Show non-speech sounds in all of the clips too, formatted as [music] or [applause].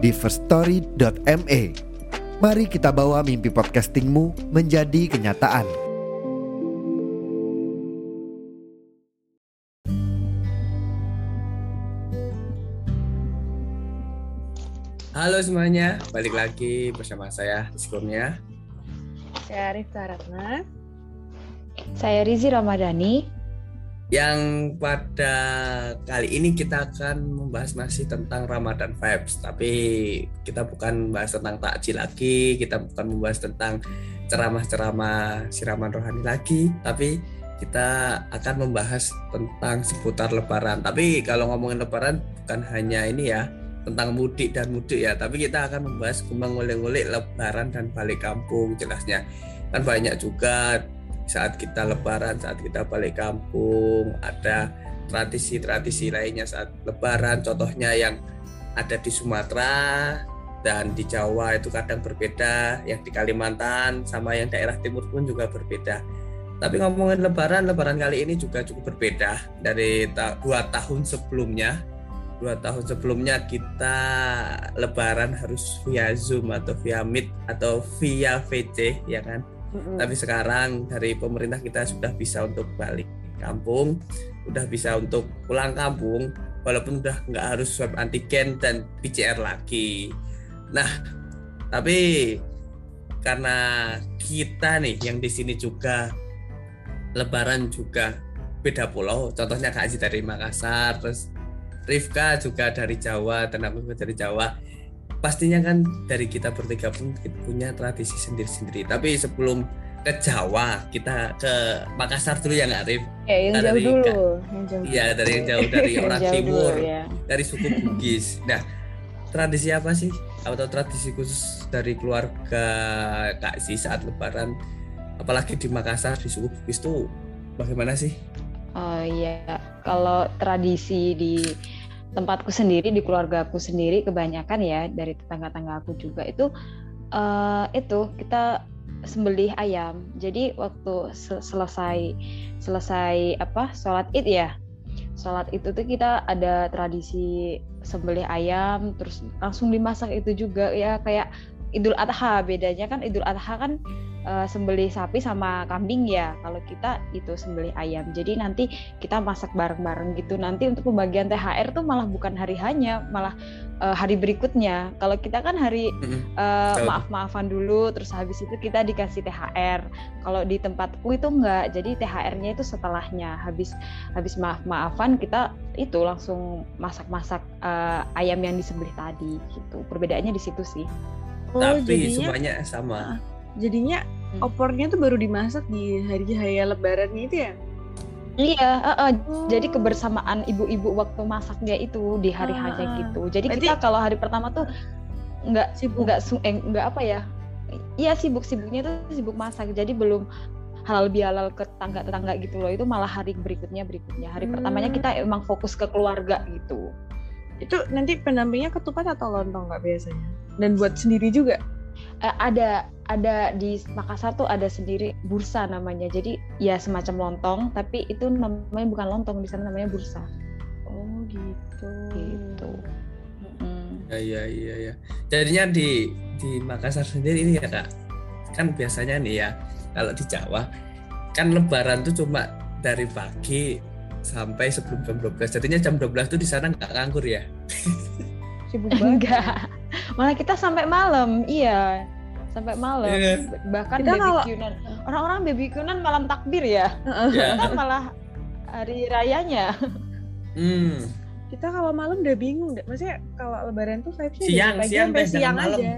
di firststory.me. Mari kita bawa mimpi podcastingmu menjadi kenyataan. Halo semuanya, balik lagi bersama saya Diskurnia. Saya Rifka Ratna. Saya Rizi Ramadhani. Yang pada kali ini kita akan membahas masih tentang Ramadan vibes, tapi kita bukan membahas tentang takjil lagi, kita bukan membahas tentang ceramah-ceramah siraman rohani lagi, tapi kita akan membahas tentang seputar lebaran. Tapi kalau ngomongin lebaran bukan hanya ini ya, tentang mudik dan mudik ya, tapi kita akan membahas mengoleh-oleh lebaran dan balik kampung jelasnya. Kan banyak juga saat kita lebaran, saat kita balik kampung, ada tradisi-tradisi lainnya saat lebaran, contohnya yang ada di Sumatera dan di Jawa itu kadang berbeda, yang di Kalimantan sama yang daerah timur pun juga berbeda. Tapi ngomongin lebaran, lebaran kali ini juga cukup berbeda dari ta dua tahun sebelumnya. Dua tahun sebelumnya kita lebaran harus via Zoom atau via Meet atau via VC ya kan Mm-hmm. Tapi sekarang dari pemerintah kita sudah bisa untuk balik kampung, sudah bisa untuk pulang kampung, walaupun udah nggak harus swab antigen dan PCR lagi. Nah, tapi karena kita nih yang di sini juga Lebaran juga beda pulau, contohnya Kak Aziz dari Makassar, terus Rifka juga dari Jawa, dan juga dari Jawa pastinya kan dari kita bertiga pun kita punya tradisi sendiri-sendiri. Tapi sebelum ke Jawa, kita ke Makassar dulu ya nggak Rif? Ya, yang nah, jauh dari, dulu. Iya, dari yang jauh dari [laughs] orang jauh timur, dulu, ya. dari suku Bugis. Nah, tradisi apa sih? Atau tradisi khusus dari keluarga Kak Si saat Lebaran, apalagi di Makassar di suku Bugis tuh bagaimana sih? Oh iya, kalau tradisi di tempatku sendiri di keluarga aku sendiri kebanyakan ya dari tetangga-tetangga aku juga itu uh, itu kita sembelih ayam. Jadi waktu selesai selesai apa sholat id ya sholat itu tuh kita ada tradisi sembelih ayam terus langsung dimasak itu juga ya kayak idul adha bedanya kan idul adha kan uh, sembelih sapi sama kambing ya. Kalau kita itu sembelih ayam. Jadi nanti kita masak bareng-bareng gitu. Nanti untuk pembagian THR tuh malah bukan hari hanya, malah uh, hari berikutnya. Kalau kita kan hari uh, maaf-maafan dulu, terus habis itu kita dikasih THR. Kalau di tempatku itu enggak. Jadi THR-nya itu setelahnya. Habis habis maaf-maafan kita itu langsung masak-masak uh, ayam yang disembelih tadi gitu. Perbedaannya di situ sih. Oh, Tapi jadinya, semuanya sama jadinya hmm. opornya tuh baru dimasak di hari raya lebaran itu ya Iya, uh, uh, oh. jadi kebersamaan ibu-ibu waktu masaknya itu di hari uh, hanya gitu. Jadi Berarti, kita kalau hari pertama tuh nggak sibuk, nggak eh, nggak apa ya? Iya sibuk sibuknya tuh sibuk masak. Jadi belum halal bihalal ke tetangga-tetangga gitu loh. Itu malah hari berikutnya berikutnya. Hari hmm. pertamanya kita emang fokus ke keluarga gitu. Itu nanti pendampingnya ketupat atau lontong nggak biasanya? Dan buat sendiri juga? uh, ada ada di Makassar tuh ada sendiri bursa namanya. Jadi ya semacam lontong, tapi itu namanya bukan lontong di sana namanya bursa. Oh gitu. Gitu. Mm. Ya ya iya ya. Jadinya di di Makassar sendiri ini ya kak, kan biasanya nih ya kalau di Jawa kan Lebaran tuh cuma dari pagi sampai sebelum jam 12. Jadinya jam 12 tuh di sana nggak nganggur ya. Sibuk banget. Enggak. Malah kita sampai malam. Iya. Sampai malam. Yeah. Bahkan kita BBQ-an. Orang-orang BBQ-an malam takbir ya. Yeah. Kita malah hari rayanya. Hmm. Kita kalau malam udah bingung, maksudnya kalau lebaran tuh vibes siang, pagi siang sampai siang malam. aja.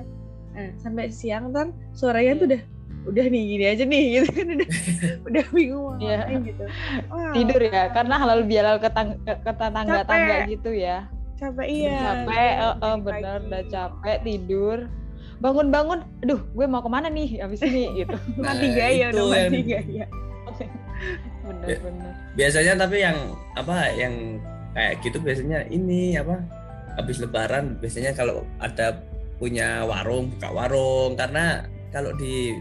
Nah, sampai siang ntar suaranya tuh udah udah nih gini aja nih gitu kan udah [laughs] udah bingung yeah. gitu. Wow. Tidur ya, karena halal bihalal ke, ke tetangga-tangga gitu ya capek Udah iya capek, eh, dari bener pagi. udah capek tidur. Bangun-bangun, aduh, gue mau ke mana nih abis ini [laughs] gitu. Nah, mati gaya itu udah mati yang- gaya Bener-bener. biasanya tapi yang apa yang kayak gitu biasanya ini apa habis lebaran biasanya kalau ada punya warung buka warung karena kalau di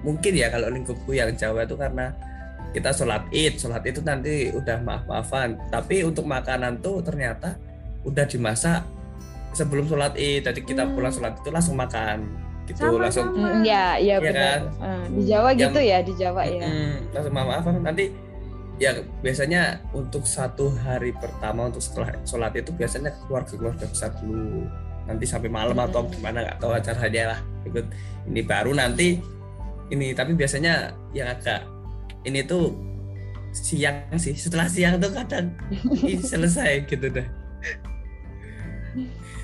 mungkin ya kalau lingkupku yang Jawa itu karena kita sholat id sholat itu nanti udah maaf maafan tapi untuk makanan tuh ternyata udah dimasak sebelum sholat id jadi kita Hmm. pulang sholat itu langsung makan gitu Sama, langsung sama. Mm, Iya, iya Iya benar. kan? Eh, di Jawa Yang- gitu ya, di Jawa ya. Mm, langsung maaf nanti ya biasanya untuk satu hari pertama untuk setelah sholat itu biasanya keluarga keluarga besar dulu nanti sampai malam atau Hmm. gimana nggak tahu acaranya lah ikut ini baru nanti ini tapi biasanya yang agak ini tuh siang sih setelah siang tuh kadang [laughs] selesai gitu dah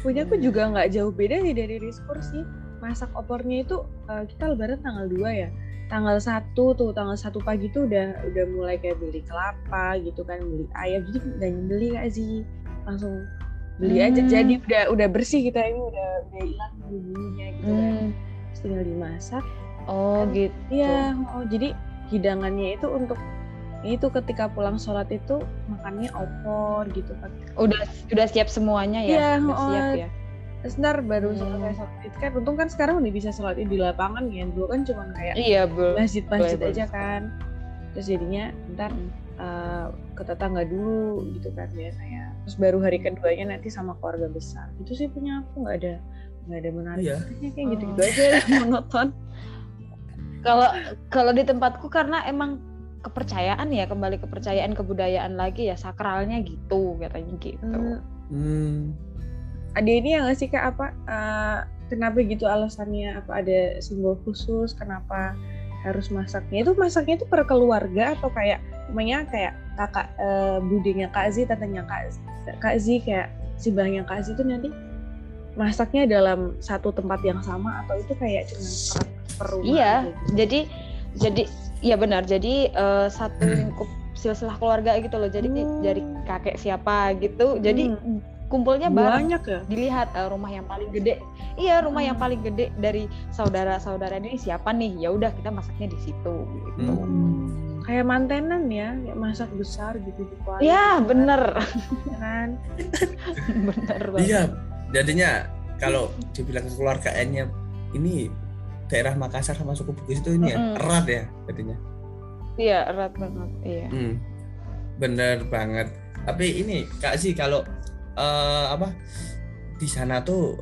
punya aku juga nggak jauh beda sih dari Rizkur sih masak opornya itu eh, kita lebaran tanggal 2 ya. Tanggal satu tuh tanggal satu pagi tuh udah udah mulai kayak beli kelapa gitu kan beli ayam. Jadi nggak nyembeli kak sih langsung beli aja. Hmm. jadi udah udah bersih kita ini udah udah hilang bumbunya gitu kan. Hmm. Terus tinggal dimasak. Oh gitu. Iya, oh jadi hidangannya itu untuk itu ketika pulang sholat itu makannya opor gitu kan. Udah udah siap semuanya ya? Iya, udah oh, siap ya. Terus ntar baru Hmm. selesai sholat itu kan, untung kan sekarang udah bisa sholat id di lapangan ya. Dulu kan cuma kayak Iya, belum. masjid-masjid boleh, aja kan. Terus jadinya ntar Hmm. eh, ke tetangga dulu gitu kan biasanya. Terus baru hari keduanya nanti sama keluarga besar. Itu sih punya aku nggak ada nggak ada menarik. Iya. kayak Oh. gitu-gitu aja [laughs] monoton. Kalau kalau di tempatku karena emang kepercayaan ya kembali kepercayaan kebudayaan lagi ya sakralnya gitu katanya gitu. Hmm, hmm. ada ini yang nggak sih kak apa eh, kenapa gitu alasannya apa ada simbol khusus kenapa harus masaknya itu masaknya itu per keluarga atau kayak namanya kayak kakak eh, budenya kak Z tantenya kak Z, kak Z kayak simbahnya kak Z itu nanti masaknya dalam satu tempat yang sama atau itu kayak cuma per, per rumah Iya, gitu? jadi jadi ya benar. Jadi eh, satu lingkup silsilah keluarga gitu loh. Jadi Hmm. dari kakek siapa gitu. Jadi Hmm, kumpulnya bareng. banyak ya Dilihat eh, rumah yang paling gede. Iya, rumah yang Hmm. paling gede dari saudara-saudara ini siapa nih? Ya udah kita masaknya di situ gitu. Hmm. kayak mantenan ya kayak masak besar gitu di keluarga Ya, gitu kan, [laughs] bener. ya kan bener banget. Iya, jadinya kalau dibilang kekeluargaannya ini daerah Makassar sama suku Bugis itu ini ya Mm-mm. erat ya jadinya. Iya, erat banget. Iya. Hmm, bener banget. Tapi ini kak sih kalau eh, apa di sana tuh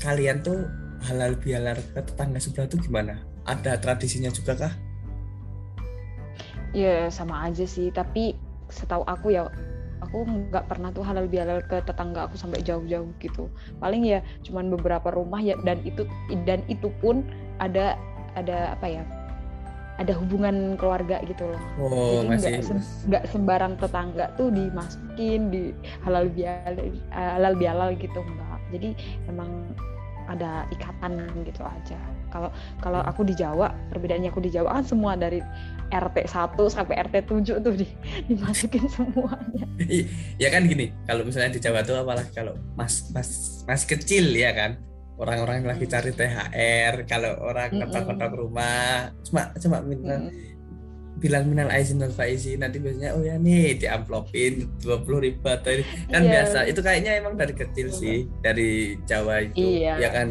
kalian tuh halal bihalal ke tetangga sebelah tuh gimana? Ada tradisinya juga kah? Ya sama aja sih, tapi setahu aku ya aku nggak pernah tuh halal bihalal ke tetangga aku sampai jauh-jauh gitu. Paling ya cuman beberapa rumah ya dan itu dan itu pun ada ada apa ya? Ada hubungan keluarga gitu loh. Oh Jadi nggak nggak sembarang tetangga tuh dimasukin di halal bihalal halal bihalal gitu enggak. Jadi emang ada ikatan gitu aja. Kalau kalau aku di Jawa, perbedaannya aku di Jawa kan semua dari RT 1 sampai RT 7 tuh di, [laughs] dimasukin semuanya. ya kan gini kalau misalnya di Jawa tuh apalagi kalau mas mas mas kecil ya kan orang-orang lagi cari THR kalau orang ketok-ketok rumah cuma cuma minta Mm. bilang minal aizin wal faizin nanti biasanya oh ya nih diamplopin dua puluh ribu atau ini kan Iya. biasa itu kayaknya emang dari kecil sih dari Jawa itu Iya. ya kan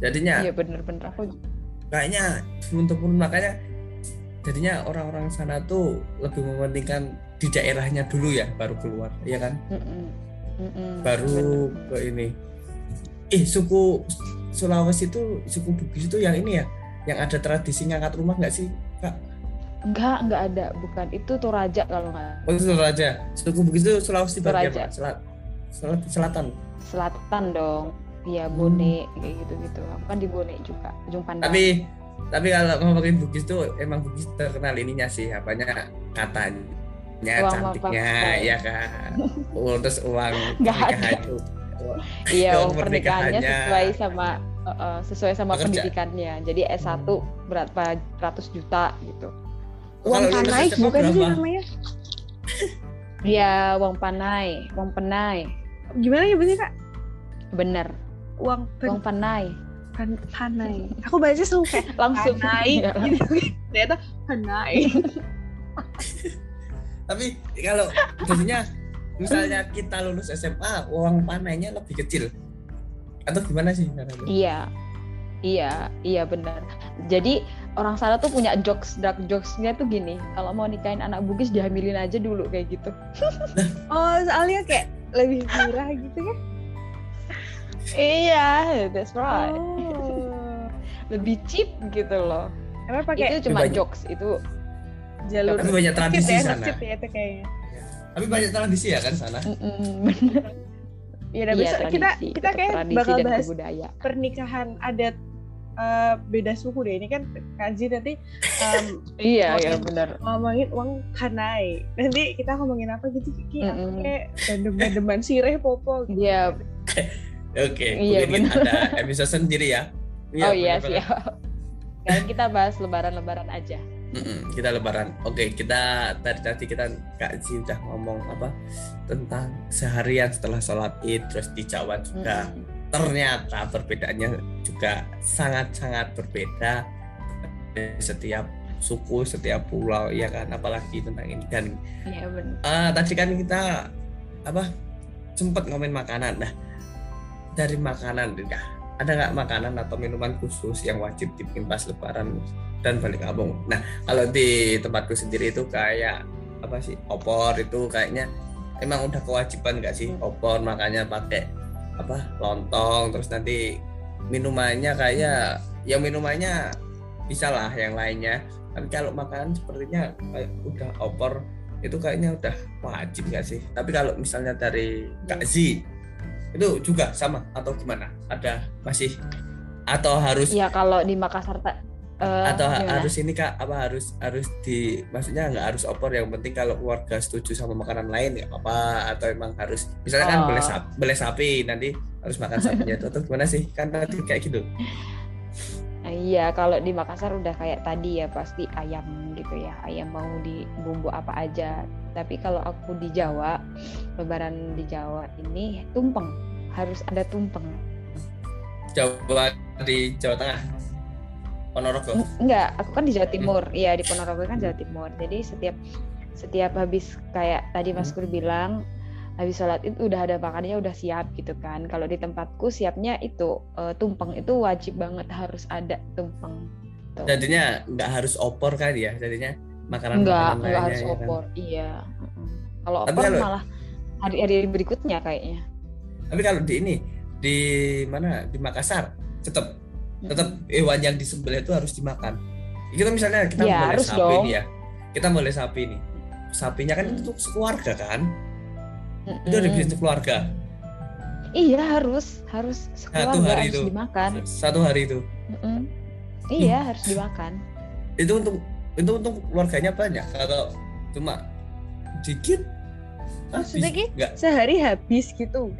jadinya? Iya bener-bener. Aku kayaknya turun temurun makanya jadinya orang-orang sana tuh lebih mementingkan di daerahnya dulu ya baru keluar ya kan? Mm-mm, mm-mm, baru ke ini. Eh suku Sulawesi itu suku Bugis itu yang ini ya? Yang ada tradisi ngangkat rumah nggak sih kak? Enggak enggak ada. Bukan. Itu Toraja kalau nggak oh itu Toraja. Suku Bugis itu Sulawesi bagian Toraja. Selat, selat selatan. Selatan dong. Iya Bone kayak gitu-gitu. Aku kan di Bone juga ujung pandang. tapi tapi kalau ngomongin Bugis tuh emang Bugis terkenal ininya sih apanya katanya Uang cantiknya ya kan oh, terus uang [laughs] pernikahan itu Iya, Uang uang pernikahannya sesuai sama uh, uh, sesuai sama Pekerja. pendidikannya. Jadi S1 Hmm. berapa ratus juta gitu. Kalau uang lulus panai bukan sih namanya Iya, uang panai, uang penai. gimana nyebutnya kak bener uang pen, uang panai pan- panai aku baca selalu kayak [laughs] langsung panai Iya. gitu ternyata panai [laughs] Tapi kalau biasanya misalnya kita lulus SMA, uang panainya lebih kecil. Atau gimana sih? caranya? Iya, iya, iya benar. Jadi orang sana tuh punya jokes, dark jokesnya tuh gini. Kalau mau nikahin anak Bugis dihamilin aja dulu kayak gitu. [laughs] oh soalnya kayak lebih murah gitu kan iya, that's right. oh Lebih cheap gitu loh. emang pakai itu cuma banyak. jokes itu. jalur Tapi banyak tradisi ya, sana. ya itu kayaknya Tapi banyak tradisi ya kan sana. Bener. ya udah Iya, besok kita tradisi, kita tetap kayak bakal bahas kebudayaan. pernikahan adat eh, beda suku deh ini kan kaji nanti em, [laughs] Iya, iya Ngomongin- benar. ngomongin uang panai nanti kita ngomongin apa gitu Kiki apa Mm-mm. kayak bandem-bandeman sireh popo gitu. Iya. Oke, Iya, mungkin benar. ada episode sendiri ya. oh iya benar-benar. siap. Sekarang kita bahas lebaran-lebaran aja. Mm-mm, kita lebaran. Oke, kita tadi tadi kita Kak udah ngomong apa tentang seharian setelah sholat Id terus di Jawa juga. Mm-mm. Ternyata perbedaannya juga sangat-sangat berbeda setiap suku, setiap pulau ya kan apalagi tentang ini dan Iya benar. eh, tadi kan kita apa sempat ngomongin makanan. Nah, dari makanan ya, ada nggak makanan atau minuman khusus yang wajib dibikin pas lebaran dan balik kampung? Nah, kalau di tempatku sendiri itu kayak apa sih opor itu kayaknya emang udah kewajiban nggak sih? Opor makanya pakai apa lontong terus nanti minumannya kayak ya minumannya bisa lah yang lainnya. Tapi kalau makanan sepertinya kayak udah opor itu kayaknya udah wajib nggak sih? Tapi kalau misalnya dari Kak Z itu juga sama atau gimana? Ada masih atau harus Ya kalau di Makassar tak eh, atau gimana? harus ini kak? Apa harus harus di maksudnya nggak harus opor yang penting kalau keluarga setuju sama makanan lain ya apa atau emang harus misalnya kan Oh. boleh sapi, boleh sapi nanti harus makan sapinya. Itu atau gimana sih? Kan nanti kayak gitu Iya, kalau di Makassar udah kayak tadi ya pasti ayam gitu ya. Ayam mau di bumbu apa aja. Tapi kalau aku di Jawa, lebaran di Jawa ini tumpeng. Harus ada tumpeng. Jawa di Jawa Tengah Ponorogo Eng- Enggak, aku kan di Jawa Timur. Iya, di Ponorogo kan Jawa Timur. Jadi setiap setiap habis kayak tadi Mas Kur bilang habis sholat itu udah ada makanannya udah siap gitu kan. Kalau di tempatku siapnya itu eh, tumpeng itu wajib banget harus ada tumpeng. Tuh. jadinya nggak harus opor kan ya jadinya makanan Enggak, makanan enggak harus ya kan? opor. Iya. Mm-mm. Kalau opor kalau- malah hari-hari berikutnya kayaknya. tapi kalau di ini di mana di Makassar tetap tetap hewan yang disembelih itu harus dimakan kita misalnya kita Ya, boleh harus sapi dong. nih ya kita boleh sapi nih sapinya kan Hmm. itu untuk keluarga kan Mm-mm. itu ada bisnis keluarga Iya harus harus sekeluarga hari harus itu. dimakan. satu hari itu Mm-mm. Iya harus dimakan. itu untuk itu untuk keluarganya banyak atau cuma dikit habis Maksudnya Ki? enggak sehari habis gitu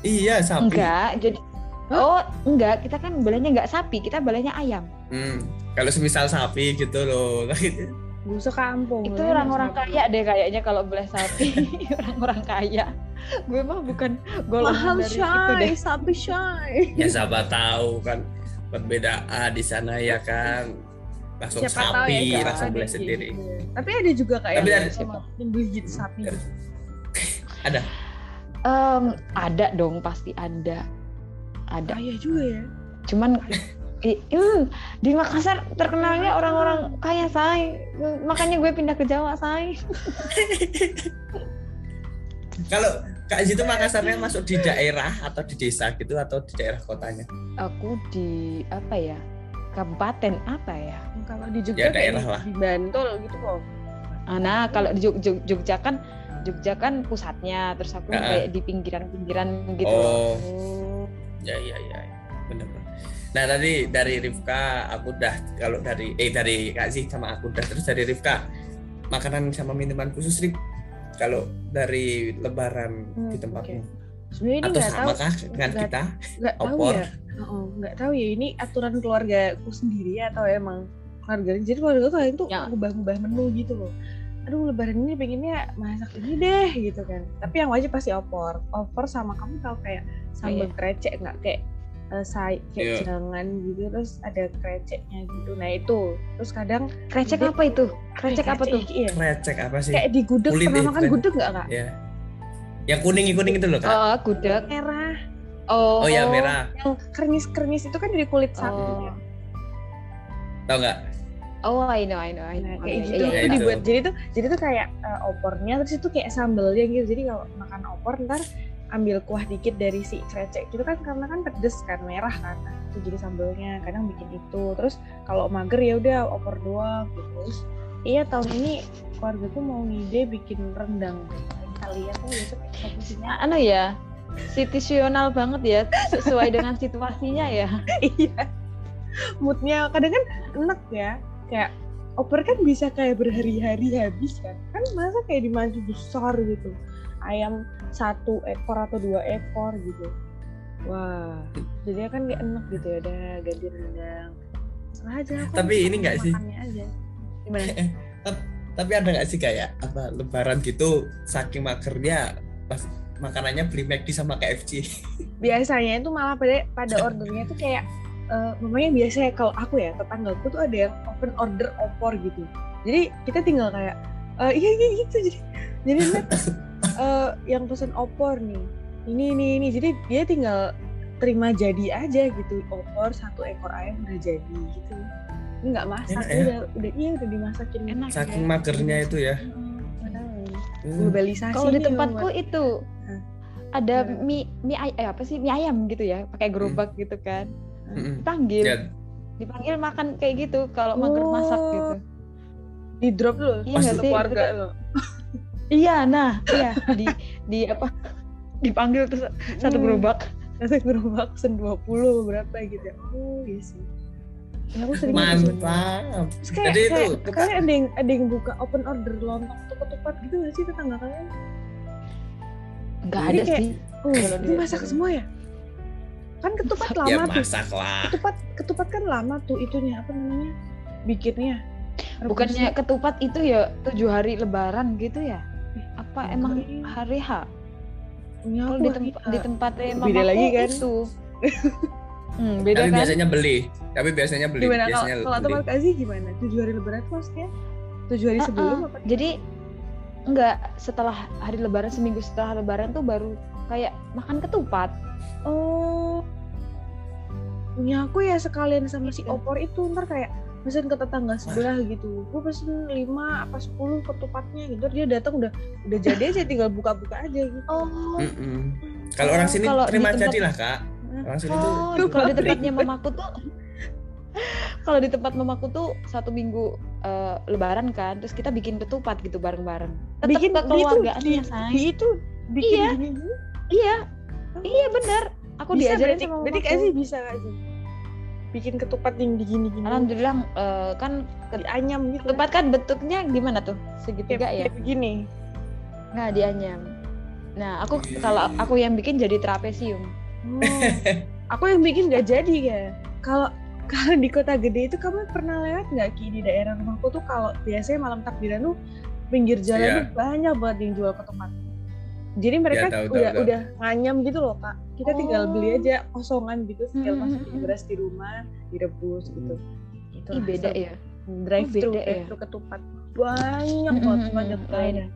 iya sapi Enggak, jadi Oh, enggak, kita kan balenya enggak sapi, kita balenya ayam. Hmm, kalau semisal sapi gitu loh [laughs] busa kampung Itu orang-orang kaya deh kayaknya kalau boleh sapi. [laughs] orang-orang kaya. Gue mah bukan golongan mahal dari itu deh. shy sapi shy ya siapa tahu kan perbedaan di sana ya kan langsung Siapa tahu sapi ya, langsung ada beli yang sendiri gitu. tapi ada juga kayak Tapi yang ada- menggigit sapi Em, ada dong, pasti ada. Ada. kaya juga ya Cuman [laughs] hmm, di Makassar terkenalnya orang-orang kaya, say. Makanya gue pindah ke Jawa, say. [laughs] kalau Kak itu Makassarnya masuk di daerah atau di desa gitu atau di daerah kotanya Aku di apa ya? Kabupaten apa ya? kalau di Ya, Jogja daerah kayak lah. di Bantul gitu kok Ah, Nah, kalau di Jog- Jog- Jogja kan Jogja kan pusatnya, terus aku Ah, ah. kayak di pinggiran-pinggiran gitu oh oh ya ya ya benar nah tadi dari Rifka aku udah kalau dari eh dari Kak Aziz sama aku udah terus dari Rifka makanan sama minuman khusus Rif. Kalau dari Lebaran Hmm, di tempatmu. sebenarnya ini atau nggak tahu sama kah dengan nggak- kita? nggak tahu opor? ya. Oh, nggak tahu ya. Ini aturan keluargaku sendiri atau emang keluarga jadi keluarga tuh kalian tuh Ya. ngubah-ngubah menu gitu loh. Aduh lebaran ini pengennya masak ini deh gitu kan. Tapi yang wajib pasti opor. Opor sama kamu tahu kayak sambal iya. krecek nggak? Kayak uh, say kayak Iya. jangan gitu terus ada kreceknya gitu nah itu terus kadang Krecek apa itu? Krecek apa tuh? iya Krecek apa sih? kayak di gudeg Kulit pernah makan keren. gudeg nggak kak Ya. Yang kuning kuning itu loh kak. Oh, gudeg. merah Oh, Oh ya merah. yang kernis kernis itu kan dari kulit sapi Oh, ya. Tahu nggak? oh I know, I know, I know. Nah, kayak iya, gitu iya, itu iya. iya. dibuat jadi tuh jadi tuh kayak uh, opornya terus itu kayak sambelnya gitu jadi kalau makan opor ntar ambil kuah dikit dari si krecek itu kan karena kan pedes kan merah kan. Nah, itu jadi sambelnya kadang bikin itu. Terus kalau mager ya udah opor doang gitu. Terus iya tahun ini keluarga tuh mau ngide bikin rendang. Kita lihat tuh besok komposisinya Anu ya, situasional banget ya, sesuai dengan situasinya ya. [laughs] iya. Moodnya kadang kan enak ya. Kayak opor kan bisa kayak berhari-hari habis kan. Kan masa kayak dimancu besar gitu ayam satu ekor atau dua ekor gitu. Wah. Jadi kan gak enak gitu ya udah ganti rendang. Aja aku Tapi ini nggak sih? makannya aja. Gimana? Tapi ada nggak sih kayak apa Lebaran gitu saking magernya pas makanannya beli McD sama KFC. [laughs] biasanya itu malah pada pada ordernya tuh kayak eh mamanya biasa ya kalau aku ya tetanggaku tuh ada yang open order opor gitu. Jadi kita tinggal kayak eh iya iya gitu. Jadi jadi [laughs] eh, yang pesan opor nih ini ini ini jadi dia tinggal terima jadi aja gitu opor satu ekor ayam udah jadi gitu ini nggak masak Enak ya? udah udah iya udah dimasakin Enak Saking ya. magernya itu ya. Hmm. globalisasi Kalau di nih, tempatku membuat- itu Hah. ada Gimana? mie mie ay- eh, apa sih mie ayam gitu ya, pakai gerobak gitu kan. Mm-mm. Dipanggil, Ya, dipanggil makan kayak gitu kalau mager masak Oh. gitu. di drop dulu Iya keluarga lo Iya, nah, iya di di apa? Dipanggil terus satu Hmm. gerobak. Satu gerobak pesen 20 berapa gitu ya. Oh iya sih. Ya, aku sering gitu. Mantap. Terus kayak, Jadi itu kayak, ada yang ada yang buka open order lontong atau ketupat gitu gak sih tetangga kalian? Enggak ada kayak- sih. Oh, itu masak semua ya? Kan ketupat Masak. lama ya tuh. masak lah. Ketupat ketupat kan lama tuh itunya apa namanya? Bikinnya. Bukannya ketupat itu ya tujuh hari lebaran gitu ya? Apa emang iya. hari H? punya Kalau di, tempat H. di tempatnya Beda mamaku lagi kan? itu. [laughs] hmm, beda Tapi kan? biasanya beli. Tapi biasanya beli. gimana kalau biasanya kalau beli. tempat kasih gimana? Tujuh hari lebaran maksudnya? Tujuh hari Uh-uh. sebelum apa? Jadi enggak setelah hari lebaran seminggu setelah lebaran tuh baru kayak makan ketupat. Oh, punya aku ya sekalian sama si Gitu. opor itu ntar kayak pesen ke tetangga sebelah gitu. Gue pesen lima apa sepuluh ketupatnya gitu. Dia datang udah udah jadi aja tinggal buka-buka aja gitu. Oh, Mm-mm. Kalau orang sini Kalau di terima tempat- jadilah kak. Orang sini tuh oh Tuh, kalau di tempatnya mamaku tuh [laughs] kalau di tempat mamaku tuh satu minggu eh, lebaran kan, terus kita bikin ketupat gitu bareng-bareng. Tetap Bikin ke di itu keluargaannya, di, say. di itu bikin Iya. gini gini. Iya, iya bener. Aku Bisa diajarin berarti, sama berarti mamaku. gak sih bisa gak sih? Bikin ketupat yang digini-gini. Alhamdulillah eh, kan Dianyam gitu. ketupat kan bentuknya gimana tuh? Segitiga kayak, ya? kayak begini. Nggak dianyam. Nah, aku Iya. kalau aku yang bikin jadi trapesium. Oh. aku yang bikin gak jadi ya. Kalau kalau di kota gede itu kamu pernah lewat nggak ki di daerah rumahku tuh kalau biasanya malam takbiran tuh pinggir jalan Iya. tuh banyak banget yang jual ketupat. Jadi mereka tahu, tahu, udah tahu. udah nganyam gitu loh kak. Kita tinggal Oh. beli aja kosongan gitu, tinggal Hmm, masukin hmm, beras di rumah, direbus gitu. Itu Ih beda ya. Drive thru, beda ya. drive thru ketupat banyak Hmm, banget hmm, banyak hmm, lain. Gitu.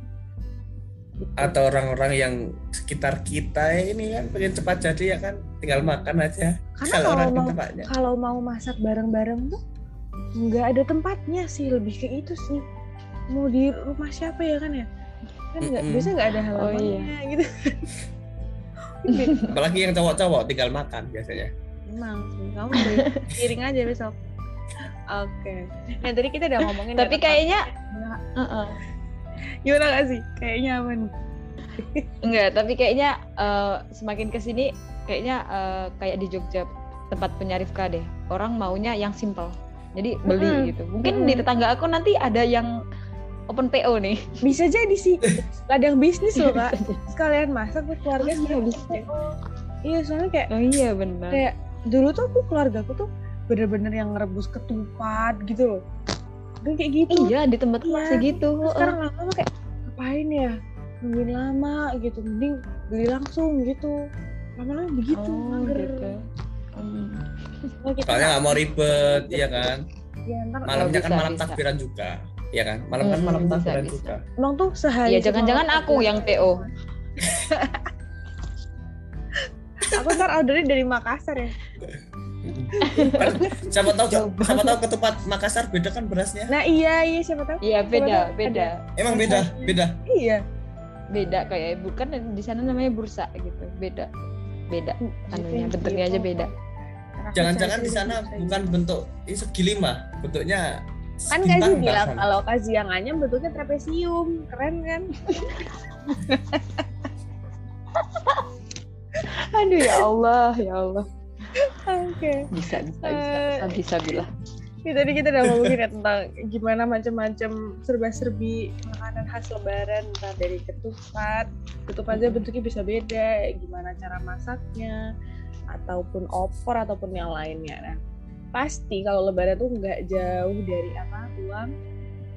atau orang-orang yang sekitar kita ini kan pengen cepat jadi ya kan tinggal makan aja. Karena Kalau kalau mau tempatnya. kalau mau masak bareng-bareng tuh nggak ada tempatnya sih lebih ke itu sih mau di rumah siapa ya kan ya kan nggak Mm-mm. biasanya nggak ada Oh, halamannya iya. gitu [laughs] Apalagi yang cowok-cowok tinggal makan biasanya. emang sih kamu beli piring aja besok oke nah tadi kita udah ngomongin Tapi ya, kayaknya tempat- Heeh. gimana gak sih kayaknya apa nih Enggak, tapi kayaknya eh, semakin ke sini kayaknya eh, kayak di Jogja tempat penyarifka deh. Orang maunya yang simple. Jadi beli Mm-mm. gitu. Mungkin Mm-mm. di tetangga aku nanti ada yang open PO nih. bisa jadi sih [laughs] ladang bisnis loh kak [laughs] sekalian masak buat keluarga Oh, iya, bisa. iya soalnya kayak Oh iya benar. kayak dulu tuh aku keluarga aku tuh bener-bener yang ngerebus ketupat gitu loh Kan kayak gitu. Iya di tempat Iya. masih gitu. Terus sekarang lama-lama kayak ngapain ya? Nungguin lama gitu. Mending beli langsung gitu. Lama-lama begitu. Oh, mager. gitu. Hmm. Oh, Soalnya nggak mau ribet, iya kan? Ya, ntar Malamnya Oh, kan bisa, malam bisa. takbiran juga, iya kan? Malam kan Hmm, malam bisa, takbiran bisa. juga. Emang tuh sehari Iya, jangan-jangan aku yang PO. [laughs] Aku ntar ordernya dari Makassar ya. Kan siapa tahu siapa tahu ketupat Makassar beda kan berasnya? Nah iya iya siapa tahu. Iya Siapa beda, tahu beda, Emang beda, beda. Iya. beda kayak bukan di sana namanya bursa gitu, beda, beda. Anunya, Gitu, bentuknya aja beda. Jangan-jangan di sana bukan bentuk ini segi lima, bentuknya kan Kazi bilang kalau Kazi yang anyam bentuknya trapesium keren kan [laughs] Aduh ya Allah, ya Allah. oke Bisa, bisa, bisa. Eh, Bisa, bisa bilah. Ini tadi kita udah ngomongin ya tentang gimana macam-macam serba-serbi makanan khas lebaran entah dari ketupat ketupat aja bentuknya bisa beda gimana cara masaknya ataupun opor ataupun yang lainnya nah pasti kalau lebaran tuh nggak jauh dari apa uang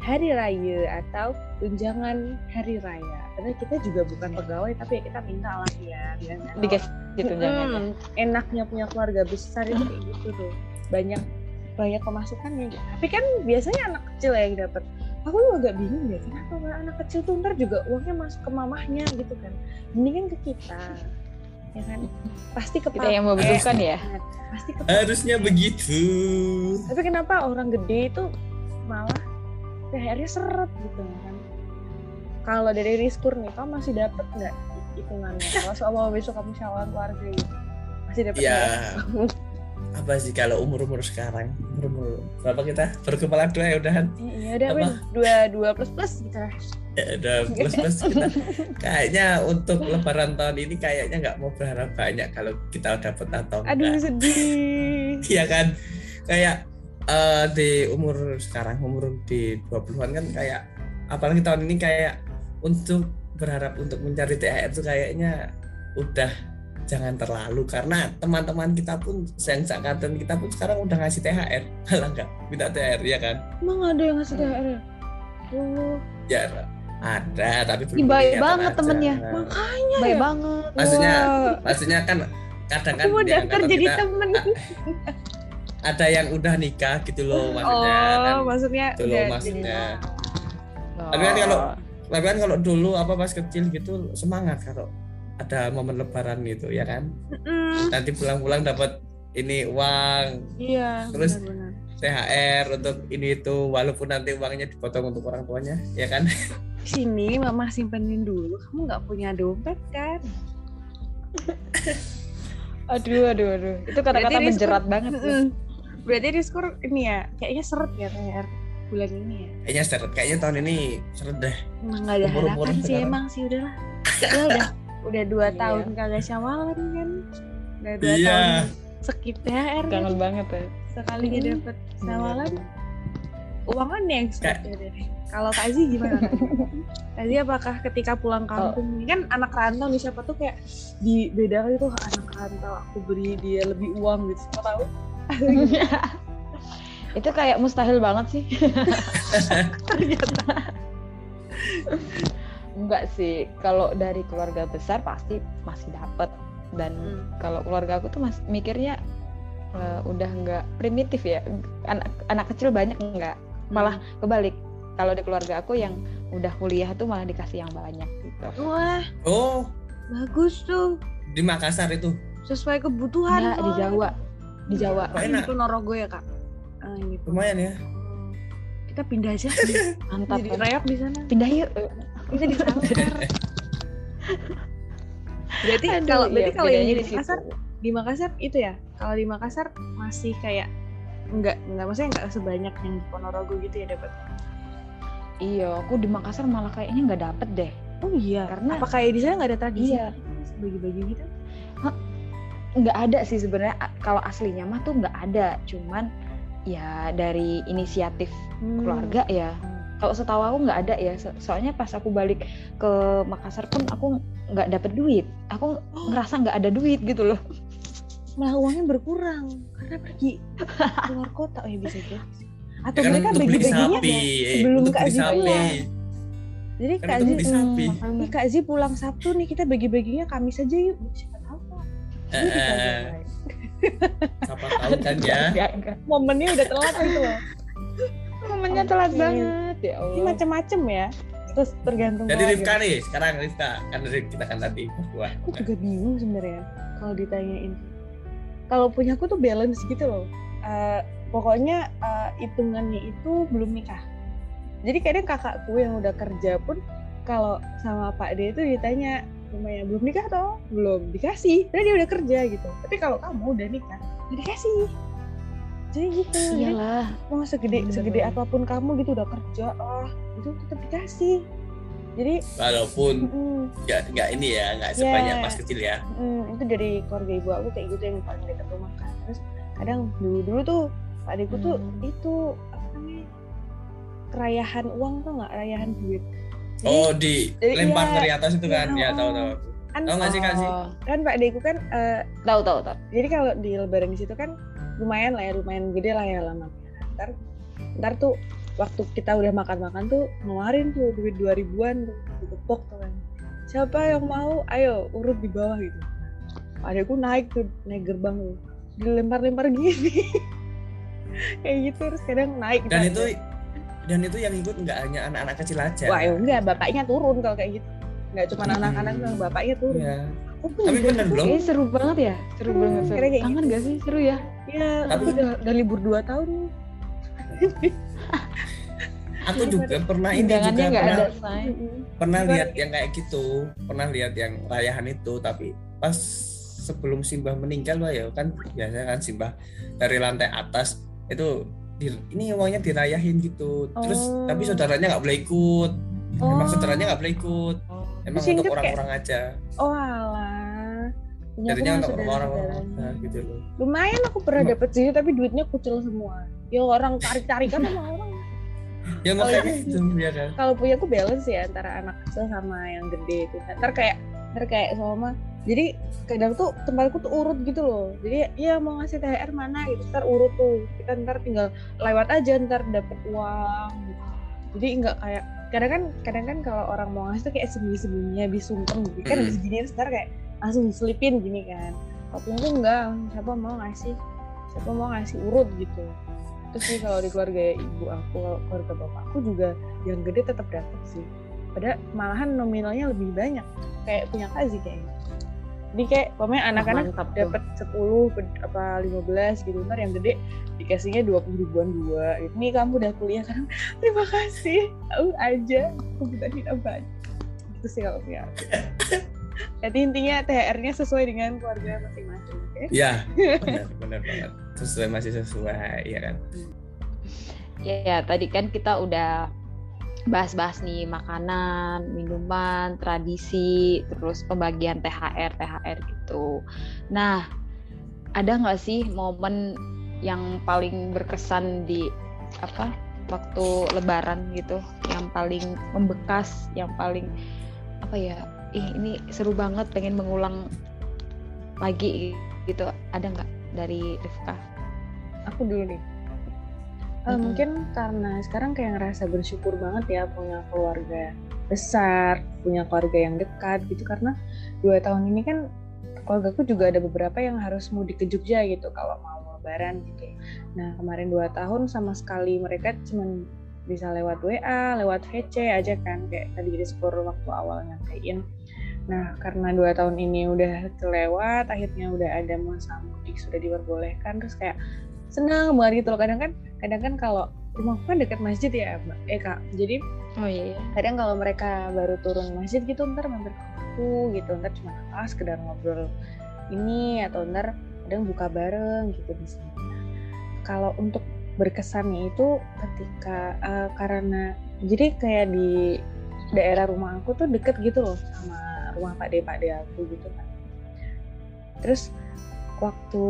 hari raya atau tunjangan hari raya. Karena kita juga bukan pegawai tapi ya kita minta lah ya Dikasih tunjangannya. Hmm, enaknya punya keluarga besar itu kayak gitu tuh. Banyak banyak pemasukannya gitu. tapi kan biasanya anak kecil ya yang dapat aku juga agak bingung deh kenapa anak kecil tuh ntar juga uangnya masuk ke mamahnya gitu kan. Mendingan ke kita ya kan pasti ke Kita yang membutuhkan ya. pasti ke Harusnya begitu. tapi kenapa orang gede itu malah THR-nya seret gitu kan kalau dari Riskur nih kamu masih dapat nggak hitungannya kalau soal besok kamu syawal keluarga gitu masih dapat Ya. Apa sih kalau umur-umur sekarang? Umur berapa kita? Berkepala dua ya udahan. Iya udah dua dua plus plus gitu. Ya udah plus plus kita. Kayaknya untuk Lebaran tahun ini kayaknya nggak mau berharap banyak kalau kita dapat atau Aduh enggak. sedih. [laughs] Iya kan? Kayak eh, di umur sekarang umur di 20-an kan kayak apalagi tahun ini kayak untuk berharap untuk mencari THR itu kayaknya udah jangan terlalu karena teman-teman kita pun yang seangkatan kita pun sekarang udah ngasih THR [laughs] malah nggak minta THR ya kan Emang ada yang ngasih THR ya? Oh, ya ada tapi Ih, baik banget aja. temennya. makanya Baik ya. banget. maksudnya Wah, maksudnya kan kadang kan mau di daftar jadi kita temen. ada yang udah nikah gitu loh maksudnya oh, kan maksudnya Itu loh udah maksudnya. Oh. Tapi kan kalau tapi kan kalau dulu apa pas kecil gitu semangat kalau ada momen lebaran gitu ya kan. Mm-mm. Nanti pulang-pulang dapat ini uang Iya, Terus- benar-benar. THR untuk ini itu walaupun nanti uangnya dipotong untuk orang tuanya ya kan. Sini mama simpenin dulu. Kamu nggak punya dompet kan? Aduh, aduh, aduh. Itu kata-kata menjerat banget. Mm-mm. Berarti di skor ini ya, kayaknya seret ya THR bulan ini ya. Kayaknya seret kayaknya tahun ini seret deh. Emang nggak ada Umur-umur harapan sih sekarang. emang sih udahlah. Ya udah udah dua Iya. tahun kagak syawalan kan. Udah dua Iya. tahun skip THR kan. Kangen banget ya. Sekalinya Hmm. dapet syawalan uangan yang Kayak- skip ya. Kalau Kak Azi gimana [laughs] Kak Azi? Kak Azi apakah ketika pulang kampung ini kan anak rantau nih siapa tuh kayak di beda kali tuh anak rantau aku beri dia lebih uang gitu siapa tahu [laughs] Itu kayak mustahil banget sih. [laughs] Enggak sih. Kalau dari keluarga besar pasti masih dapat dan Hmm. kalau keluarga aku tuh mas mikirnya eh, udah nggak primitif ya. Anak anak kecil banyak enggak. Malah kebalik. Kalau di keluarga aku yang udah kuliah tuh malah dikasih yang banyak gitu. wah Oh, bagus tuh di Makassar itu. sesuai kebutuhan Enggak di. Jawa. Di Jawa. Enak? di Ponorogo ya kak ah, gitu. Lumayan ya. kita pindah aja [laughs] Mantap jadi kan. rayap di sana Pindah yuk. kita di sana [laughs] berarti Aduh, kalau iya, berarti kalau yang di. Makassar di Makassar itu ya kalau di Makassar masih kayak enggak enggak maksudnya enggak sebanyak yang di Ponorogo gitu ya dapat Iya, aku di Makassar malah kayaknya nggak dapet deh. oh iya Karena- apa kayak di sana nggak ada tradisi Iya. bagi-bagi gitu? Nggak ada sih sebenarnya kalau aslinya mah tuh nggak ada. Cuman ya dari inisiatif Hmm. keluarga ya. Kalau setahu aku nggak ada ya So- soalnya pas aku balik ke Makassar pun aku nggak dapet duit. Aku ngerasa nggak ada duit gitu loh malah uangnya berkurang karena pergi keluar kota oh ya bisa jadi atau Ya kan mereka bagi-baginya sapi, eh, sebelum Kak Zi pulang. jadi Kan Kak Zi hmm, Kak Zi pulang Sabtu nih kita bagi-baginya Kamis aja yuk siapa tahu Kak. Eh, eh, siapa tahu kan ya. [laughs] Enggak. momennya udah telat gitu loh Momennya telat banget ya ini Allah. macem-macem ya terus tergantung Jadi. Rifka nih, sekarang Rifka kan kita kan tadi berdua. aku juga bingung sebenarnya kalau ditanyain kalau punya aku tuh balance gitu loh. Eh, pokoknya eh, hitungannya itu belum nikah. Jadi kadang kakakku yang udah kerja pun kalau sama Pak D itu ditanya lumayan belum nikah toh? Belum dikasih. Karena dia udah kerja gitu. Tapi kalau kamu udah nikah nggak dikasih. Jadi gitu. Jadi Iyalah. mau segede Bener segede apa pun kamu gitu udah kerja ah itu tetap dikasih jadi Walaupun mm, nggak nggak ini ya, nggak sebanyak Ya. pas kecil ya. Mm, itu dari keluarga ibu aku kayak gitu yang paling dekat rumah kan terus kadang dulu dulu tuh pak adikku tuh Hmm. itu apa namanya kerayahan uang tuh nggak rayahan duit Jadi, Oh di jadi lempar iya, dari atas itu kan, iya, ya tahu tahu. kan Tahu nggak sih kak sih? Oh, kan pak adikku kan eh, tahu tahu tahu. jadi kalau di lebaran di situ kan lumayan lah ya lumayan gede lah ya lama ntar ntar tuh waktu kita udah makan-makan tuh ngeluarin tuh duit dua ribuan tuh ditepok tuh kan siapa yang mau ayo urut di bawah gitu adekku naik tuh naik gerbang tuh dilempar-lempar gini [laughs] kayak gitu terus kadang naik Dan kita- itu dan itu yang ikut nggak hanya anak-anak kecil aja. wah ya enggak bapaknya turun kalau kayak gitu nggak cuma Hmm. anak-anak doang bapaknya turun Iya. Aku tuh Tapi bener belum? Kayaknya seru banget ya. Seru Hmm, banget. Seru. Kangen gitu. gak sih? Seru ya. Iya, Tapi- aku udah, udah libur 2 tahun. [laughs] Aku juga pernah ini juga pernah ada pernah lihat yang kayak gitu, pernah lihat yang rayahan itu, tapi pas sebelum Simbah meninggal lah ya kan biasanya kan Simbah dari lantai atas itu di- ini uangnya dirayahin gitu. Terus Oh. tapi saudaranya nggak boleh ikut. Emang Oh. saudaranya nggak boleh ikut. Emang Singkat untuk kayak- orang-orang aja. Oh alah. Jadinya untuk orang-orang gitu loh. Lumayan aku pernah dapet sini tapi duitnya kucel semua. Ya orang tarik-tarikan sama orang. Ya Oh, makanya iya. itu ya kan. Kalau punya aku balance ya antara anak kecil sama yang gede itu. Ntar kayak ntar kayak sama jadi kadang tuh tempatku tuh urut gitu loh. Jadi ya mau ngasih THR mana gitu. Ntar urut tuh. Kita ntar tinggal lewat aja ntar dapet uang gitu. Jadi nggak kayak kadang kan kadang kan kalau orang mau ngasih tuh kayak sembunyi-sembunyi habis sungkem gitu kan habis gini ntar kayak langsung diselipin gini kan. Kalau aku enggak, siapa mau ngasih siapa mau ngasih urut gitu. Terus sih kalau di keluarga ibu aku, kalau keluarga bapakku juga yang gede tetap dapat sih. Padahal malahan nominalnya lebih banyak. Kayak punya Kazi kayaknya. Jadi kayak pokoknya anak-anak dapat 10 ber- apa 15 gitu ntar yang gede dikasihnya 20 ribuan dua gitu. Nih kamu udah kuliah kan [laughs] terima kasih tahu aja kebutuhan apa aja itu sih kalau punya aku. [laughs] Jadi intinya THR-nya sesuai dengan keluarga masing-masing oke Ya, [laughs] benar benar banget. Sesuai masih sesuai ya kan. Ya, ya, tadi kan kita udah bahas-bahas nih makanan, minuman, tradisi, terus pembagian THR, THR gitu. Nah, ada nggak sih momen yang paling berkesan di apa waktu Lebaran gitu, yang paling membekas, yang paling apa ya? Ih, ini seru banget, pengen mengulang lagi gitu. Ada nggak dari Rifka? Aku dulu nih. Eh, Mm-mm. mungkin karena sekarang kayak ngerasa bersyukur banget ya punya keluarga besar punya keluarga yang dekat gitu. Karena dua tahun ini kan keluargaku juga ada beberapa yang harus mudik ke Jogja gitu kalau mau lebaran gitu. Nah kemarin dua tahun sama sekali mereka cuman bisa lewat WA lewat VC aja kan kayak tadi di skor waktu awal nyampein. Nah, karena dua tahun ini udah kelewat, akhirnya udah ada masa mudik sudah diperbolehkan, terus kayak senang banget gitu loh. Kadang kan, kadang kan kalau rumahku kan dekat masjid ya, Mbak. Eh kak, jadi Oh iya. kadang kalau mereka baru turun masjid gitu, ntar mampir ke aku gitu, ntar cuma ah sekedar ngobrol ini atau ntar kadang buka bareng gitu di sini. Nah, Kalau untuk berkesannya itu ketika eh, karena jadi kayak di daerah rumah aku tuh deket gitu loh sama rumah Pak D Pak D aku gitu kan. Terus waktu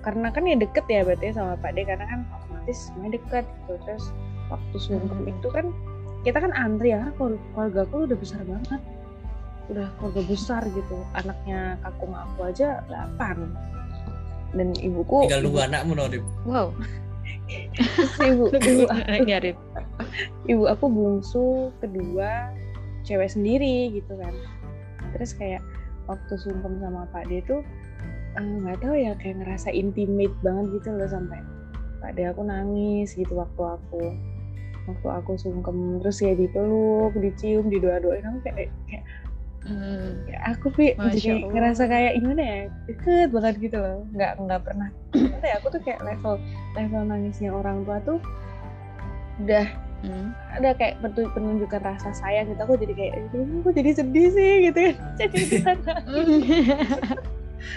karena kan ya deket ya berarti sama Pak D karena kan otomatis semuanya deket gitu. Terus waktu sungkem Hmm. itu kan kita kan antri ya karena keluarga, aku udah besar banget. Udah keluarga besar gitu. Anaknya kakung aku aja 8. Dan ibuku Tinggal nunggu anakmu Norip. Wow. Terus [laughs] ibu, [laughs] ibu, Nyari. ibu aku bungsu kedua cewek sendiri gitu kan terus kayak waktu sungkem sama Pak D tuh eh, nggak tahu ya kayak ngerasa intimate banget gitu loh sampai Pak D aku nangis gitu waktu aku waktu aku sungkem terus ya dipeluk dicium didoa-doain aku kayak kayak Hmm. ya aku Pi, Masya jadi Allah. ngerasa kayak gimana ya deket banget gitu loh nggak nggak pernah ya aku tuh kayak level level nangisnya orang tua tuh udah Hmm. ada kayak penunjukan rasa sayang gitu aku jadi kayak "Aduh, aku jadi sedih sih gitu kan [laughs] jadi [laughs]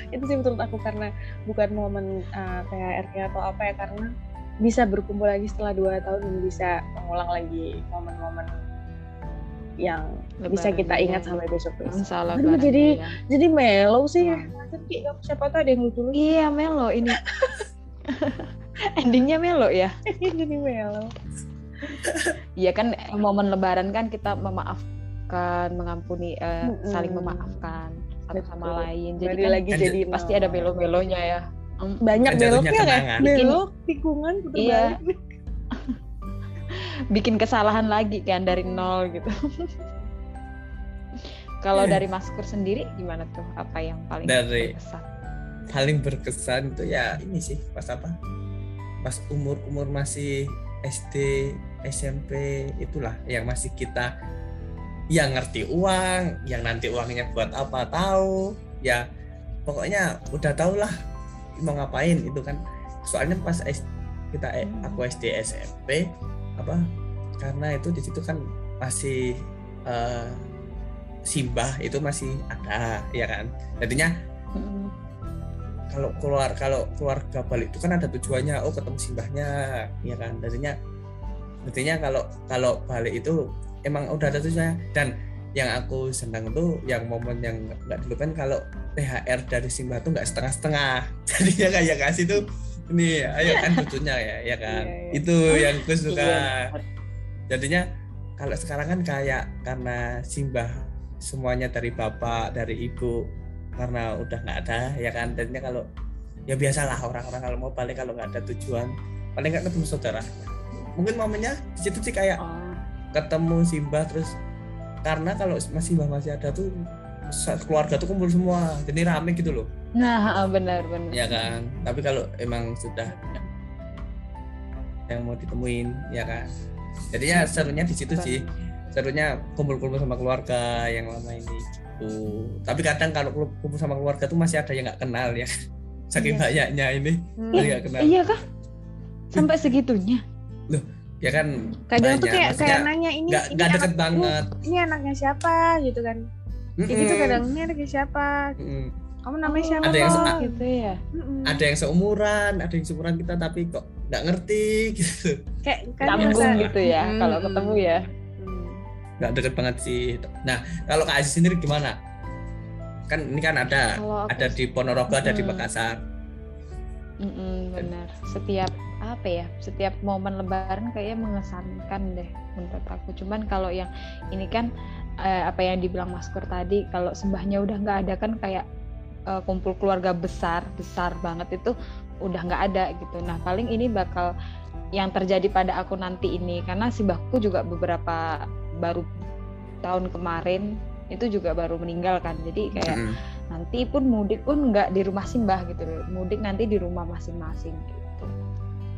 itu sih menurut aku karena bukan momen uh, THR-nya atau apa ya karena bisa berkumpul lagi setelah dua tahun dan bisa mengulang lagi momen-momen yang bisa Lebaran, kita ingat iya. sampai besok besok. Aduh, jadi- iya. Jadi mellow sih ya. Tapi kamu siapa tahu ada yang lucu lucu Iya melo ini. [laughs] Endingnya melo ya. jadi mellow. Iya kan momen lebaran kan kita memaafkan, mengampuni, eh, Mm-mm. saling memaafkan satu sama Betul. lain. Jadi Jadi kan lagi kan jadi pasti ada melo-melonya ya. Banyak Kan beloknya kan? kenangan. Belok, tikungan, putar Iya. balik. Bikin kesalahan lagi kan dari nol gitu. [laughs] Kalau dari Maskur sendiri gimana tuh? Apa yang paling Dari- berkesan? paling berkesan itu ya ini sih pas apa pas umur umur masih SD SMP itulah yang masih kita yang ngerti uang yang nanti uangnya buat apa tahu. Ya pokoknya udah tau lah mau ngapain itu kan. Soalnya pas kita eh, Hmm. aku SD SMP apa karena itu di situ kan masih eh, simbah itu masih ada ya kan. Jadinya Mm, kalau keluar kalau keluarga balik itu kan ada tujuannya oh ketemu simbahnya ya kan. Jadinya artinya kalau kalau balik itu emang udah ada tujuannya. Dan yang aku senang tuh yang momen yang nggak dilupain kalau THR dari simbah tuh nggak setengah-setengah. [laughs] Jadinya kayak kasih tuh ini ayo kan lucunya ya ya kan? Iya, iya. itu yang aku suka. Iya. jadinya kalau sekarang kan kayak karena simbah semuanya dari bapak dari ibu karena udah nggak ada ya kan? Jadinya kalau ya biasalah orang-orang kalau mau balik kalau nggak ada tujuan paling nggak ketemu saudara. Mungkin momennya di situ sih kayak Oh, ketemu simbah terus karena kalau masih simbah masih ada tuh keluarga tuh kumpul semua jadi rame gitu loh Nah, [laughs] benar benar. ya kan tapi kalau emang sudah yang mau ditemuin ya kan jadinya serunya di situ sih serunya kumpul-kumpul sama keluarga yang lama ini gitu tapi kadang kalau kumpul sama keluarga tuh masih ada yang nggak kenal ya saking Iya. banyaknya ini Hmm. nggak kenal Iya kah? Sampai segitunya. Ya kan Kadang tuh kayak Maksudnya kayak nanya ini nggak ini nggak deket anakku, banget Ini anaknya siapa gitu kan. Kayak gitu Mm-mm. kadang ini anaknya siapa. Mm-mm. Kamu namanya Oh, siapa? Ada yang Kok? gitu ya. Ada yang seumuran ada yang seumuran kita tapi kok nggak ngerti [laughs] gitu kayak kan ngerasa- gitu ya Hmm. kalau ketemu ya. Hmm. nggak deket banget sih nah kalau Kak Aziz sendiri gimana kan ini kan ada Kalau aku ada di Ponorogo ada di Mm-mm. Makassar Mm-mm, benar. Setiap apa ya? Setiap momen Lebaran kayaknya mengesankan deh menurut aku. Cuman kalau yang ini kan eh, apa yang dibilang Maskur tadi, kalau sembahnya udah nggak ada kan kayak eh, kumpul keluarga besar, besar banget itu udah nggak ada gitu. Nah paling ini bakal yang terjadi pada aku nanti ini karena simbahku juga beberapa baru tahun kemarin itu juga baru meninggal kan. Jadi kayak Mm. Nanti pun mudik pun nggak di rumah simbah gitu loh mudik nanti di rumah masing-masing gitu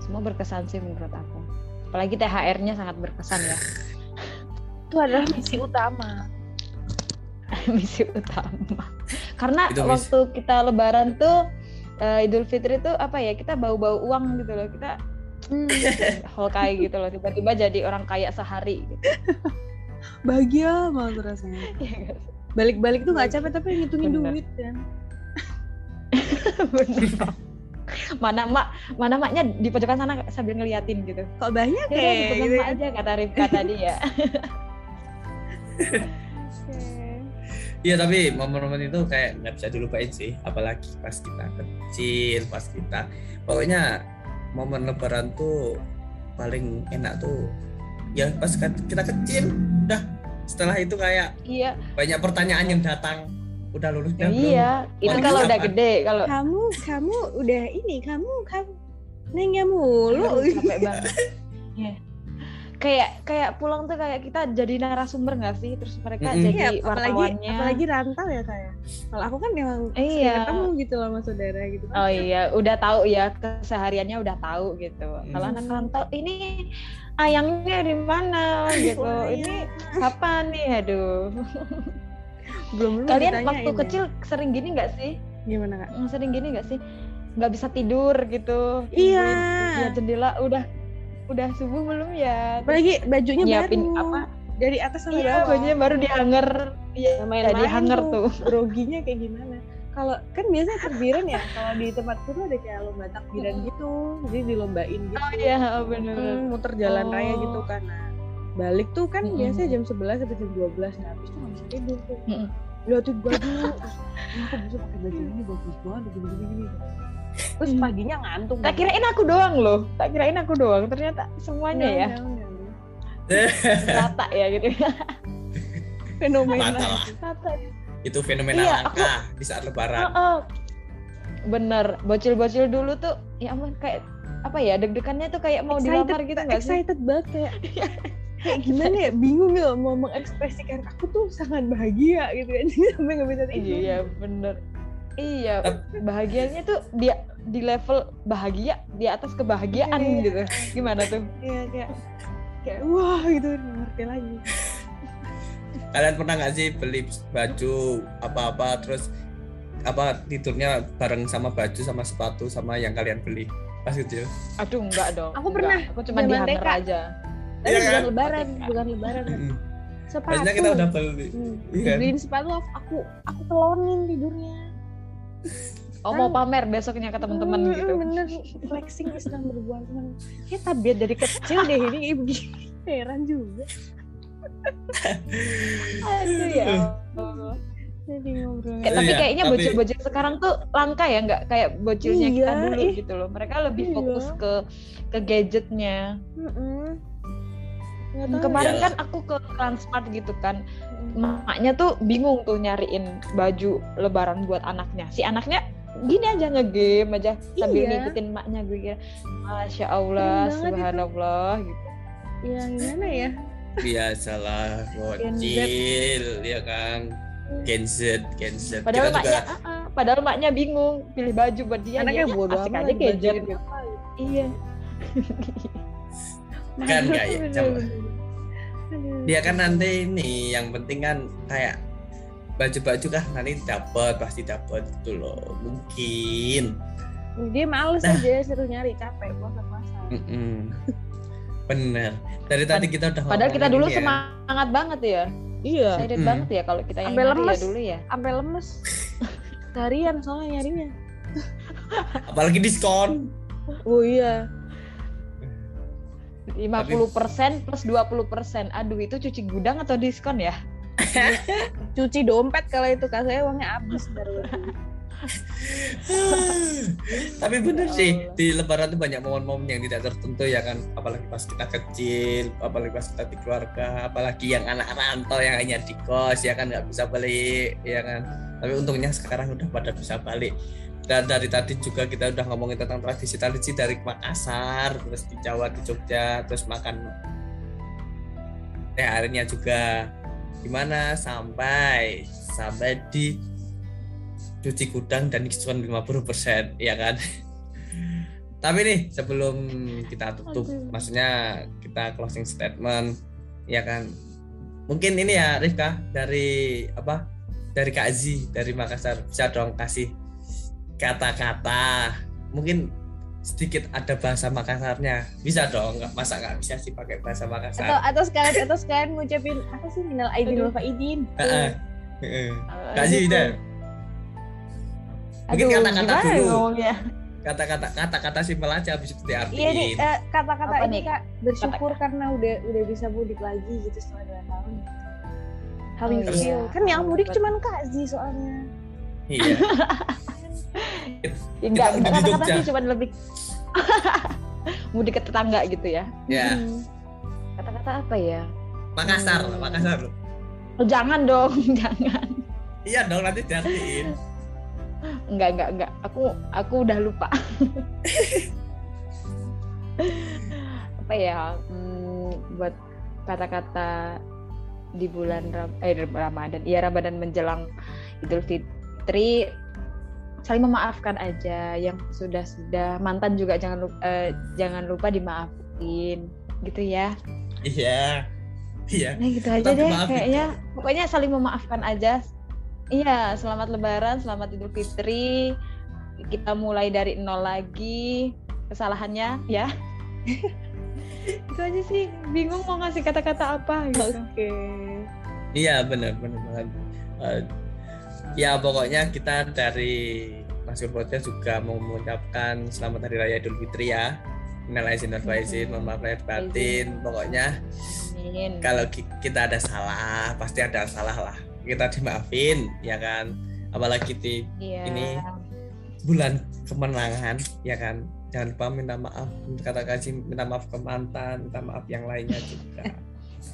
semua berkesan sih menurut aku apalagi THR-nya sangat berkesan ya [laughs] Itu adalah misi utama. [laughs] misi utama karena Itu waktu kita lebaran tuh eh, Idul Fitri tuh apa ya kita bau-bau uang gitu loh kita Hmm. [laughs] holkai gitu loh tiba-tiba jadi orang kaya sehari gitu Bahagia banget rasanya. Iya? Balik-balik tuh nggak capek tapi ngitungin Bener. duit kan. [laughs] Bener. mana mak mana maknya di pojokan sana sambil ngeliatin gitu Kok banyak ya udah ya? dipegang gitu mak kan. aja kata Rifka tadi ya [laughs] Iya tapi momen-momen itu kayak nggak bisa dilupain sih, apalagi pas kita kecil, pas kita pokoknya momen Lebaran tuh paling enak tuh ya pas kita kecil, udah setelah itu kayak iya banyak pertanyaan yang datang, udah lulus belum? iya, itu Warna kalau udah gede, kalau Kamu kamu udah ini kamu kamu nengnya mulu capek banget. Iya. Kayak kayak pulang tuh kayak kita jadi narasumber nggak sih? Terus mereka Mm-mm. jadi Iya, apalagi wartawannya. apalagi rantau ya kayak kalau aku kan memang Iya. ketemu gitu loh sama saudara gitu kan Oh iya, udah tahu ya kesehariannya udah tahu gitu. Kalau Hmm. anak rantau ini ayangnya di mana [laughs] gitu. Oh, iya. Ini kapan nih? Aduh. [laughs] belum belum Kalian waktu ya. kecil sering gini nggak sih? gimana kak Mm, Sering gini nggak sih? Nggak bisa tidur gitu. Iya. Jendela udah udah subuh belum ya? Apalagi bajunya nyiapin baru apa? dari atas sampai Iya, bawah bajunya baru dihanger. Iya, main-main di hanger tuh. [laughs] groginya kayak gimana kalau kan biasanya takbiran ya kalau di tempatku tuh ada kayak lomba takbiran gitu jadi dilombain gitu Oh iya, bener. Hmm, muter jalan Oh. raya gitu kan nah balik tuh kan Mm-mm. biasanya jam 11 sampai jam 12 nah habis itu nggak bisa tidur tuh Mm-mm. Liatin baju terus "Ini aku bisa pakai baju ini bagus banget gini gini gini terus Hmm. paginya ngantuk Tak kirain aku doang loh. Tak kirain aku doang. Ternyata semuanya ya [laughs] rata ya gitu. fenomena Rata lah. Rata. Itu fenomena Iya, langka di saat lebaran. Heeh. Bener, bocil-bocil dulu tuh ya ampun kayak apa ya deg-degannya tuh kayak mau dilamar gitu nggak sih? excited banget kayak [laughs] kayak gimana ya bingung ya mau mengekspresikan aku tuh sangat bahagia gitu kan [laughs] sampai nggak bisa tidur Iya bener. Iya, bahagianya tuh dia di level bahagia di atas kebahagiaan Iya. gitu. Gimana tuh? Iya kayak kayak wah gitu ngerti lagi Kalian pernah nggak sih beli baju apa-apa terus apa tidurnya bareng sama baju sama sepatu sama yang kalian beli pas kecil? Aduh enggak dong. Aku enggak. pernah, Aku cuma TK. aja. Tapi Iya bukan kan? lebaran bukan lebaran sepatu Biasanya kita udah beli. Hmm, Iya kan? dibeliin sepatu aku aku telonin tidurnya Oh mau pamer besoknya ke teman-teman Hmm, gitu. bener flexing is number one teman ya tabiat dari kecil deh ini kayak begini heran juga Aduh ya. Allah. jadi ngobrol Eh, tapi Iya, kayaknya tapi- bocil-bocil sekarang tuh langka ya nggak kayak bocilnya kita Iya, dulu ih. gitu loh. Mereka lebih Iya. fokus ke ke gadgetnya. Mm-mm. Nggak tahu Kemarin Iyalah. kan aku ke Transmart gitu kan, ya. maknya tuh bingung tuh nyariin baju lebaran buat anaknya. Si anaknya gini aja ngegame aja sambil Iya. ngikutin maknya gue kira, masya Allah, itu. subhanallah gitu. ya gimana ya Biasalah bocil ya kan. Gen Z, Gen Z. Padahal kita maknya, juga ah, ah, padahal maknya bingung pilih baju buat dia. anaknya bodoh asik aja gadget. gitu. Iya. Kan [laughs] kayak coba. dia kan nanti ini yang penting kan kayak baju-baju kah nanti dapat pasti dapat gitu loh mungkin dia males Nah. aja seru nyari capek puasa-puasa Mm-mm. bener dari tadi kita udah Padahal kita dulu ya. semangat banget ya. iya Excited banget ya kalau kita yang ya lemes. dulu ya. sampai lemes tarian soalnya nyarinya apalagi diskon oh iya 50% plus 20%. Aduh, itu cuci gudang atau diskon ya? [laughs] cuci dompet kalau itu kak. Saya uangnya habis baru. [laughs] Tapi bener sih di lebaran tuh banyak momen-momen yang tidak tertentu ya kan. Apalagi pas kita kecil apalagi pas kita di keluarga apalagi yang anak rantau yang hanya di kos ya kan nggak bisa balik ya kan. Tapi untungnya sekarang udah pada bisa balik dan dari tadi juga kita udah ngomongin tentang tradisi-tradisi dari Makassar terus di Jawa di Jogja terus makan teh harinya juga. Gimana? Sampai sampai di cuci gudang dan diskon 50% ya kan? [laughs] Tapi nih sebelum kita tutup Aduh. maksudnya kita closing statement ya kan? Mungkin ini ya Rifka dari apa? Dari Kak Zi dari Makassar. Bisa dong kasih kata-kata. Mungkin sedikit ada bahasa Makassarnya bisa dong nggak masa nggak bisa sih pakai bahasa atau Makassar atau sekalian atau sekalian ngucapin apa sih minal aidin wal faidin Zi udah mungkin kata-kata dulu. kata-kata kata-kata simpel aja habis itu diartiin. Iya nih eh, kata-kata Apa ini nih? kak bersyukur karena udah udah bisa mudik lagi gitu setelah dua tahun. How Oh, you iya. feel? Kan yang mudik cuman kak Zi soalnya. Iya. Ya, [laughs] enggak, enggak di kata-kata sih cuma lebih [laughs] mudik ke tetangga gitu ya. ya Hmm. Kata-kata apa ya? Makassar Hmm. Makassar Oh, jangan dong, [laughs] jangan. iya dong nanti diartiin Enggak, enggak, enggak. Aku aku udah lupa. [laughs] apa ya hmm, buat kata-kata di bulan Ram eh Ramadan ya Ramadan menjelang Idul Fitri saling memaafkan aja. Yang sudah sudah mantan juga jangan lupa eh, jangan lupa dimaafin gitu ya. Iya. Iya. Nah gitu aja deh kayaknya. Pokoknya saling memaafkan aja. Iya selamat Lebaran selamat Idul Fitri. Kita mulai dari nol lagi. Kesalahannya ya. [laughs] Itu aja sih. Bingung mau ngasih kata-kata apa gitu. Oke. Iya benar benar banget. Eh, ya pokoknya kita dari Mas Podcast juga mau mengucapkan selamat hari raya Idul Fitri ya. Minal aizin wal faizin, mohon maaf lahir batin. Pokoknya Amin. kalau ki- kita ada salah, pasti ada salah lah. Kita dimaafin, ya kan. Apalagi di Iya. ini bulan kemenangan, ya kan. Jangan lupa minta maaf, kata kasih minta maaf ke mantan, minta maaf yang lainnya juga. [laughs]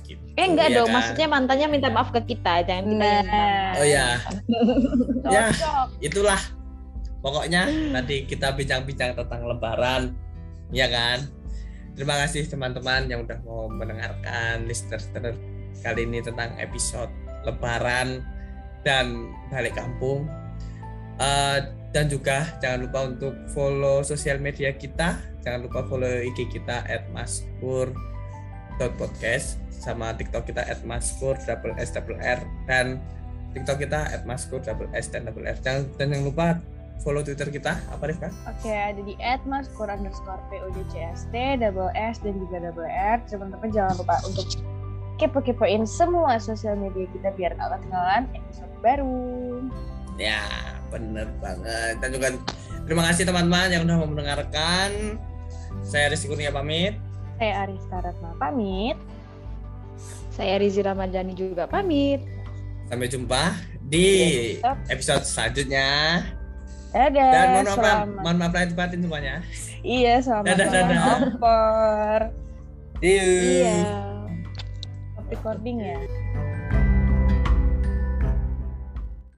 Gitu, Eh enggak ya dong, kan? maksudnya mantannya minta maaf ke kita, jangan kita yang minta Nah. Oh ya, [laughs] Ya. cocok. itulah pokoknya tadi kita bincang-bincang tentang lebaran ya kan terima kasih teman-teman yang udah mau mendengarkan listener kali ini tentang episode lebaran dan balik kampung Eh, dan juga jangan lupa untuk follow sosial media kita jangan lupa follow IG kita at maskur.podcast sama TikTok kita at maskur double S double R dan TikTok kita at maskur double S dan double R. Jangan dan jangan lupa follow Twitter kita apa Rifka? Oke, ada di @maskur underscore PODCST, double S dan juga double R. Teman-teman jangan lupa untuk kepo-kepoin semua sosial media kita biar nggak ketinggalan episode baru. Ya bener banget. Dan juga terima kasih teman-teman yang udah mau mendengarkan. Saya Rizky Kurnia pamit. Saya Arista Ratna pamit. Saya Rizi Ramadhani juga pamit. Sampai jumpa di Besok. episode selanjutnya. Dadah. Dan mohon maaf, selamat. mohon maaf lahir batin semuanya. Iya, selamat Dadah, dadah. opor. See you. Iya. Stop recording ya.